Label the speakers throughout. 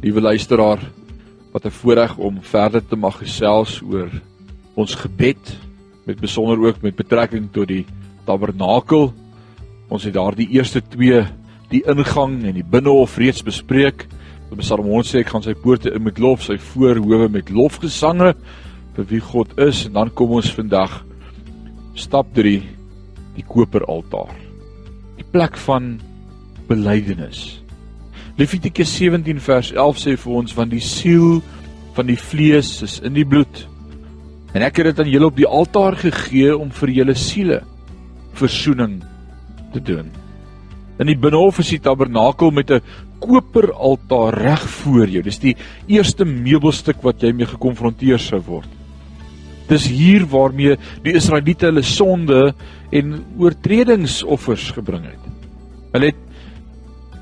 Speaker 1: Liewe luisteraar, wat 'n voorreg om verder te mag gesels oor ons gebed met besonder ook met betrekking tot die tabernakel. Ons het daardie eerste twee, die ingang en die binnehof reeds bespreek. Die Psalm 100 sê ek gaan sy poorte in met lof, sy voorhoewe met lofgesange vir wie God is en dan kom ons vandag stap 3 die koperaltaar. Die plek van belydenis. Levitikus 17 vers 11 sê vir ons want die siel van die vlees is in die bloed. En ek het dit aan julle op die altaar gegee om vir julle siele verzoening te doen. In die binnehof is die tabernakel met 'n koperaltaar reg voor jou. Dis die eerste meubelstuk wat jy mee gekonfronteer sou word. Dis hier waarmee die Israeliete hulle sonde en oortredingsoffers gebring het. Hulle het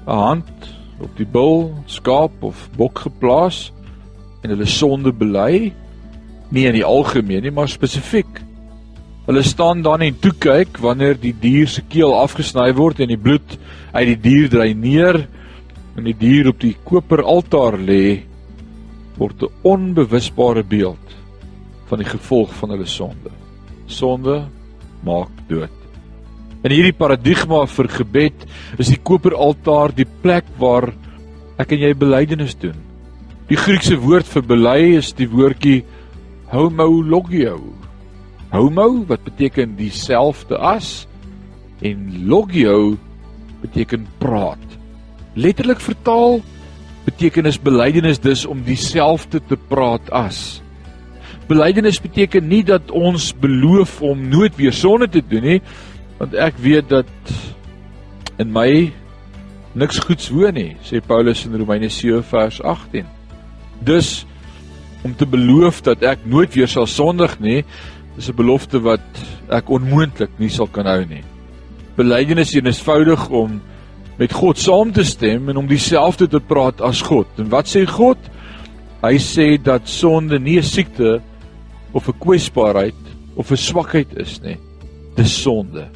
Speaker 1: 'n hand op die bul, skaap of bok geplaas en hulle sonde bely, nie in die algemeen nie, maar spesifiek. Hulle staan dan en toe kyk wanneer die dier se keel afgesny word en die bloed uit die dier dreineer en die dier op die koperaltaar lê, word 'n onbewusbare beeld van die gevolg van hulle sonde. Sonde maak dood. In hierdie paradigma vir gebed is die koperaltaar die plek waar ek en jy belydenis doen. Die Griekse woord vir bely is die woordjie homologio. Homo wat beteken dieselfde as en logio beteken praat. Letterlik vertaal beteken is belydenis dus om dieselfde te praat as. Belydenis beteken nie dat ons beloof om nooit weer sonde te doen nie, want ek weet dat in my niks goeds woon nie, sê Paulus in Romeine 7 vers 18. Dus om te beloof dat ek nooit weer sal sondig nie, is 'n belofte wat ek onmoontlik nie sal kan hou nie. Belydenis is eenvoudig om met God saam te stem en om dieselfde te praat as God. En wat sê God? Hy sê dat sonde nie 'n siekte of 'n kwesbaarheid of 'n swakheid is nie. Dis sonde.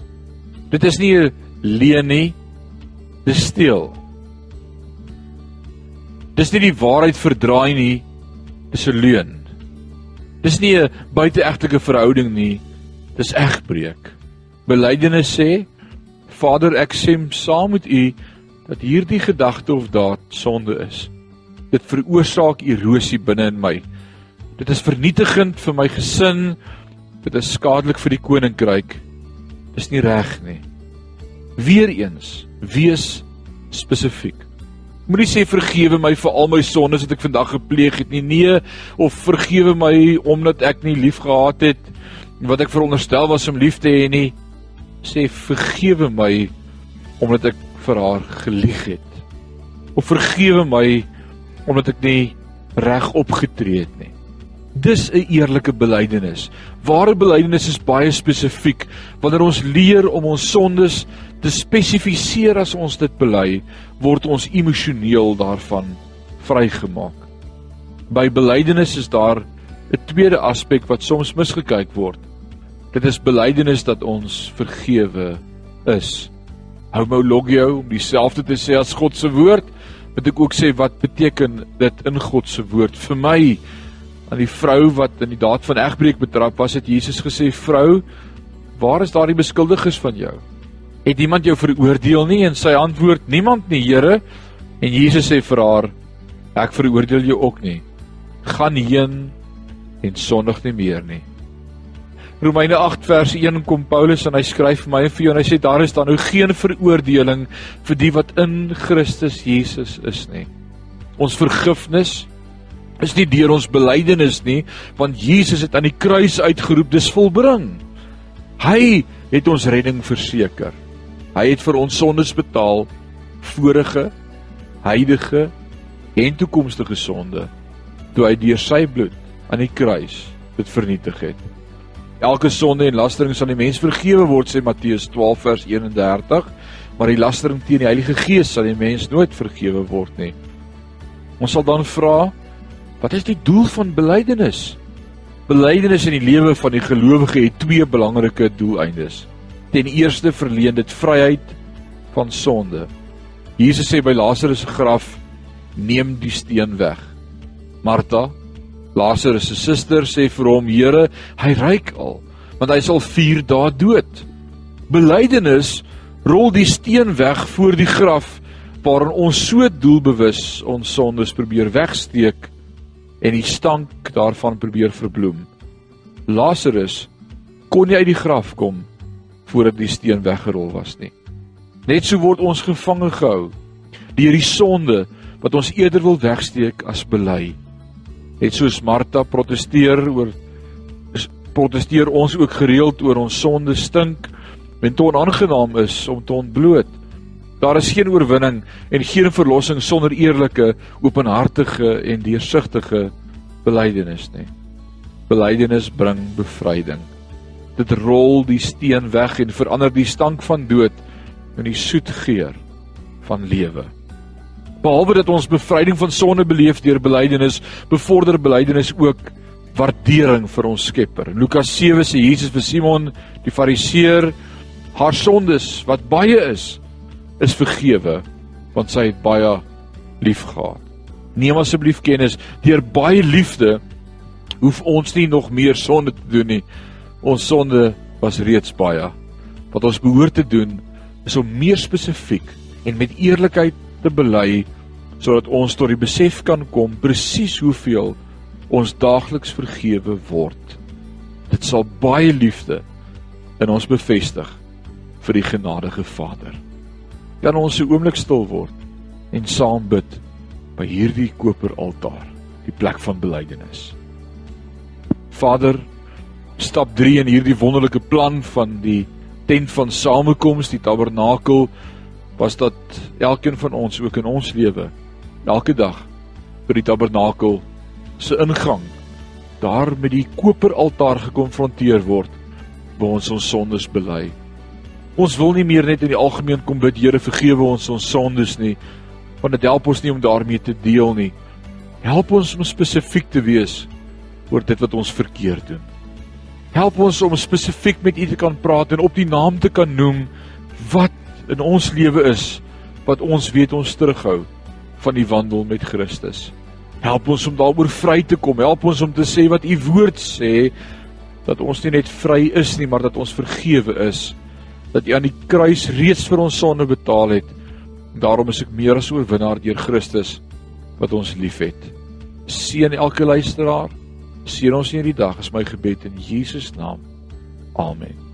Speaker 1: Dit is nie 'n leuen nie. Dis steel. Dis nie die waarheid verdraai nie. Dis 'n leuen. Dis nie 'n buiteegtelike verhouding nie. Dis egbreek. Belydenis sê: Vader, ek sê saam met U dat hierdie gedagte of daad sonde is. Dit veroorsaak erosie binne in my. Dit is vernietigend vir my gesin. Dit is skadelik vir die koninkryk is nie reg nie. Weereens, wees spesifiek. Moenie sê vergewe my vir al my sondes wat ek vandag gepleeg het nie. Nee, of vergewe my omdat ek nie lief gehad het wat ek veronderstel was om lief te hê nie. Sê vergewe my omdat ek vir haar gelieg het. Of vergewe my omdat ek nie reg opgetree het nie. Dis 'n eerlike belydenis. Ware belydenis is baie spesifiek. Wanneer ons leer om ons sondes te spesifiseer as ons dit bely, word ons emosioneel daarvan vrygemaak. By belydenis is daar 'n tweede aspek wat soms misgekyk word. Dit is belydenis dat ons vergewe is. Homologio om dieselfde te sê as God se woord, moet ek ook sê wat beteken dit in God se woord vir my? Aan die vrou wat in die daad van egbreek betrap was, het Jesus gesê: "Vrou, waar is daardie beskuldiges van jou? Het iemand jou veroordeel nie?" En sy antwoord: "Niemand nie, Here." En Jesus sê vir haar: "Ek veroordeel jou ook nie. Gaan heen en sondig nie meer nie." Romeine 8 vers 1 kom Paulus en hy skryf vir my en vir jou en hy sê daar is dan nou geen veroordeling vir die wat in Christus Jesus is nie. Ons vergifnis is nie deur ons belydenis nie, want Jesus het aan die kruis uitgeroep dis volbring. Hy het ons redding verseker. Hy het vir ons sondes betaal, vorige, huidige en toekomstige sonde, toe hy deur sy bloed aan die kruis dit vernietig het. Elke sonde en lastering sal die mens vergewe word sê Matteus 12 vers 31, maar die lastering teen die Heilige Gees sal die mens nooit vergewe word nie. Ons sal dan vra, Wat is die doel van belydenis? Belydenis in die lewe van die gelowige het twee belangrike doeleindes. Ten eerste verleen dit vryheid van sonde. Jesus sê by Lazarus se graf: neem die steen weg. Martha, Lazarus se suster, sê vir hom: "Here, hy ryk al, want hy sal 4 dae dood." Belydenis rol die steen weg voor die graf waarin ons so doelbewus ons sondes probeer wegsteek en die stank daarvan probeer verbloem. Lazarus kon nie uit die graf kom voordat die steen weggerol was nie. Net so word ons gevange gehou deur die sonde wat ons eerder wil wegsteek as bely. Net soos Martha protesteer oor protesteer ons ook gereeld oor ons sonde stink en te onaangenaam is om te ontbloot. Daar is geen oorwinning en geen verlossing sonder eerlike, openhartige en deursigtige belydenis nie. Belydenis bring bevryding. Dit rol die steen weg en verander die stank van dood in die soet geur van lewe. Behalwe dat ons bevryding van sonde beleef deur belydenis, bevorder belydenis ook waardering vir ons Skepper. In Lukas 7 sê Jesus vir Simon die Fariseer haar sondes wat baie is is vergewe want sy het baie lief gehad. Neem asseblief kennis deur baie liefde hoef ons nie nog meer sonde te doen nie. Ons sonde was reeds baie. Wat ons behoort te doen is om meer spesifiek en met eerlikheid te bely sodat ons tot die besef kan kom presies hoeveel ons daagliks vergewe word. Dit sal baie liefde in ons bevestig vir die genadige Vader. Kan ons 'n oomblik stil word en saam bid by hierdie koper altaar, die plek van belydenis. Vader, stap 3 in hierdie wonderlike plan van die tent van samekoms, die tabernakel, was dat elkeen van ons ook in ons lewe elke dag by die tabernakel se ingang daar met die koper altaar gekonfronteer word waar ons ons sondes bely. Ons wil nie meer net in die algemeen kom bid Here vergewe ons ons sondes nie, want dit help ons nie om daarmee te deel nie. Help ons om spesifiek te wees oor dit wat ons verkeerd doen. Help ons om spesifiek met U te kan praat en op die naam te kan noem wat in ons lewe is wat ons weet ons terughou van die wandel met Christus. Help ons om daaroor vry te kom. Help ons om te sê wat U woord sê dat ons nie net vry is nie, maar dat ons vergewe is dat U aan die kruis reeds vir ons sonde betaal het. Daarom is ek meer as oorwinnaar deur Christus wat ons liefhet. Seën elke luisteraar. Seën ons hierdie dag is my gebed in Jesus naam. Amen.